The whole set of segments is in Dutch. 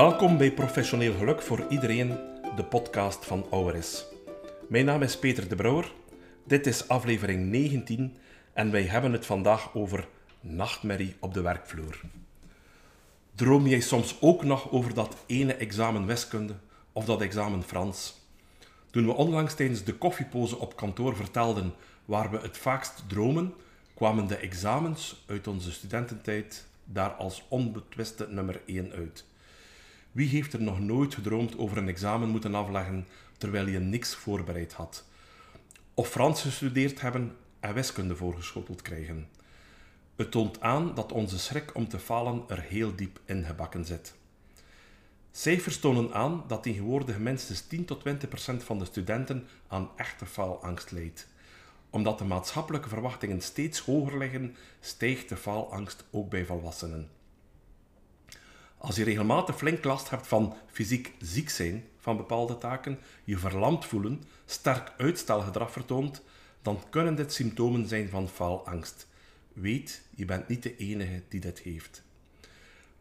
Welkom bij Professioneel Geluk voor iedereen, de podcast van Auris. Mijn naam is Peter de Brouwer. Dit is aflevering 19 en wij hebben het vandaag over nachtmerrie op de werkvloer. Droom jij soms ook nog over dat ene examen wiskunde of dat examen Frans? Toen we onlangs tijdens de koffiepoze op kantoor vertelden waar we het vaakst dromen, kwamen de examens uit onze studententijd daar als onbetwiste nummer 1 uit. Wie heeft er nog nooit gedroomd over een examen moeten afleggen terwijl je niks voorbereid had? Of Frans gestudeerd hebben en wiskunde voorgeschoteld krijgen? Het toont aan dat onze schrik om te falen er heel diep ingebakken zit. Cijfers tonen aan dat tegenwoordig minstens 10 tot 20 procent van de studenten aan echte faalangst leidt. Omdat de maatschappelijke verwachtingen steeds hoger liggen, stijgt de faalangst ook bij volwassenen. Als je regelmatig flink last hebt van fysiek ziek zijn van bepaalde taken, je verlamd voelen, sterk uitstelgedrag vertoont, dan kunnen dit symptomen zijn van faalangst. Weet, je bent niet de enige die dit heeft.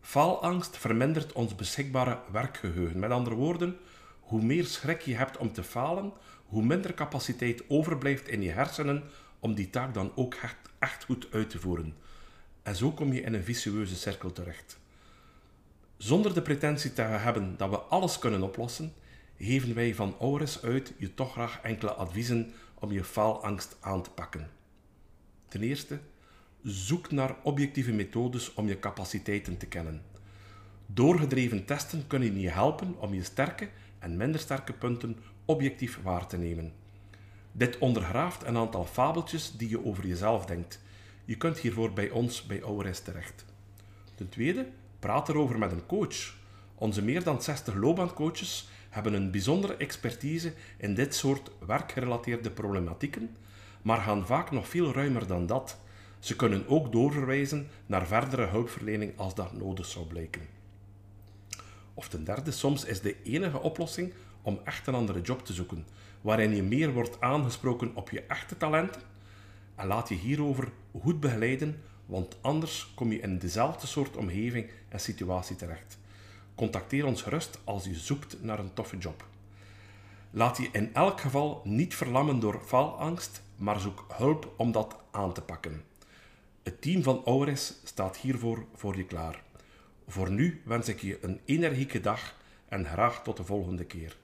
Faalangst vermindert ons beschikbare werkgeheugen. Met andere woorden, hoe meer schrik je hebt om te falen, hoe minder capaciteit overblijft in je hersenen om die taak dan ook echt, echt goed uit te voeren. En zo kom je in een vicieuze cirkel terecht. Zonder de pretentie te hebben dat we alles kunnen oplossen, geven wij van Auris uit je toch graag enkele adviezen om je faalangst aan te pakken. Ten eerste, zoek naar objectieve methodes om je capaciteiten te kennen. Doorgedreven testen kunnen je helpen om je sterke en minder sterke punten objectief waar te nemen. Dit ondergraaft een aantal fabeltjes die je over jezelf denkt. Je kunt hiervoor bij ons bij Auris terecht. Ten tweede, praat erover met een coach. Onze meer dan 60 loopbaancoaches hebben een bijzondere expertise in dit soort werkgerelateerde problematieken, maar gaan vaak nog veel ruimer dan dat. Ze kunnen ook doorverwijzen naar verdere hulpverlening als dat nodig zou blijken. Of ten derde, soms is de enige oplossing om echt een andere job te zoeken, waarin je meer wordt aangesproken op je echte talenten en laat je hierover goed begeleiden, want anders kom je in dezelfde soort omgeving en situatie terecht. Contacteer ons gerust als je zoekt naar een toffe job. Laat je in elk geval niet verlammen door faalangst, maar zoek hulp om dat aan te pakken. Het team van Auris staat hiervoor voor je klaar. Voor nu wens ik je een energieke dag en graag tot de volgende keer.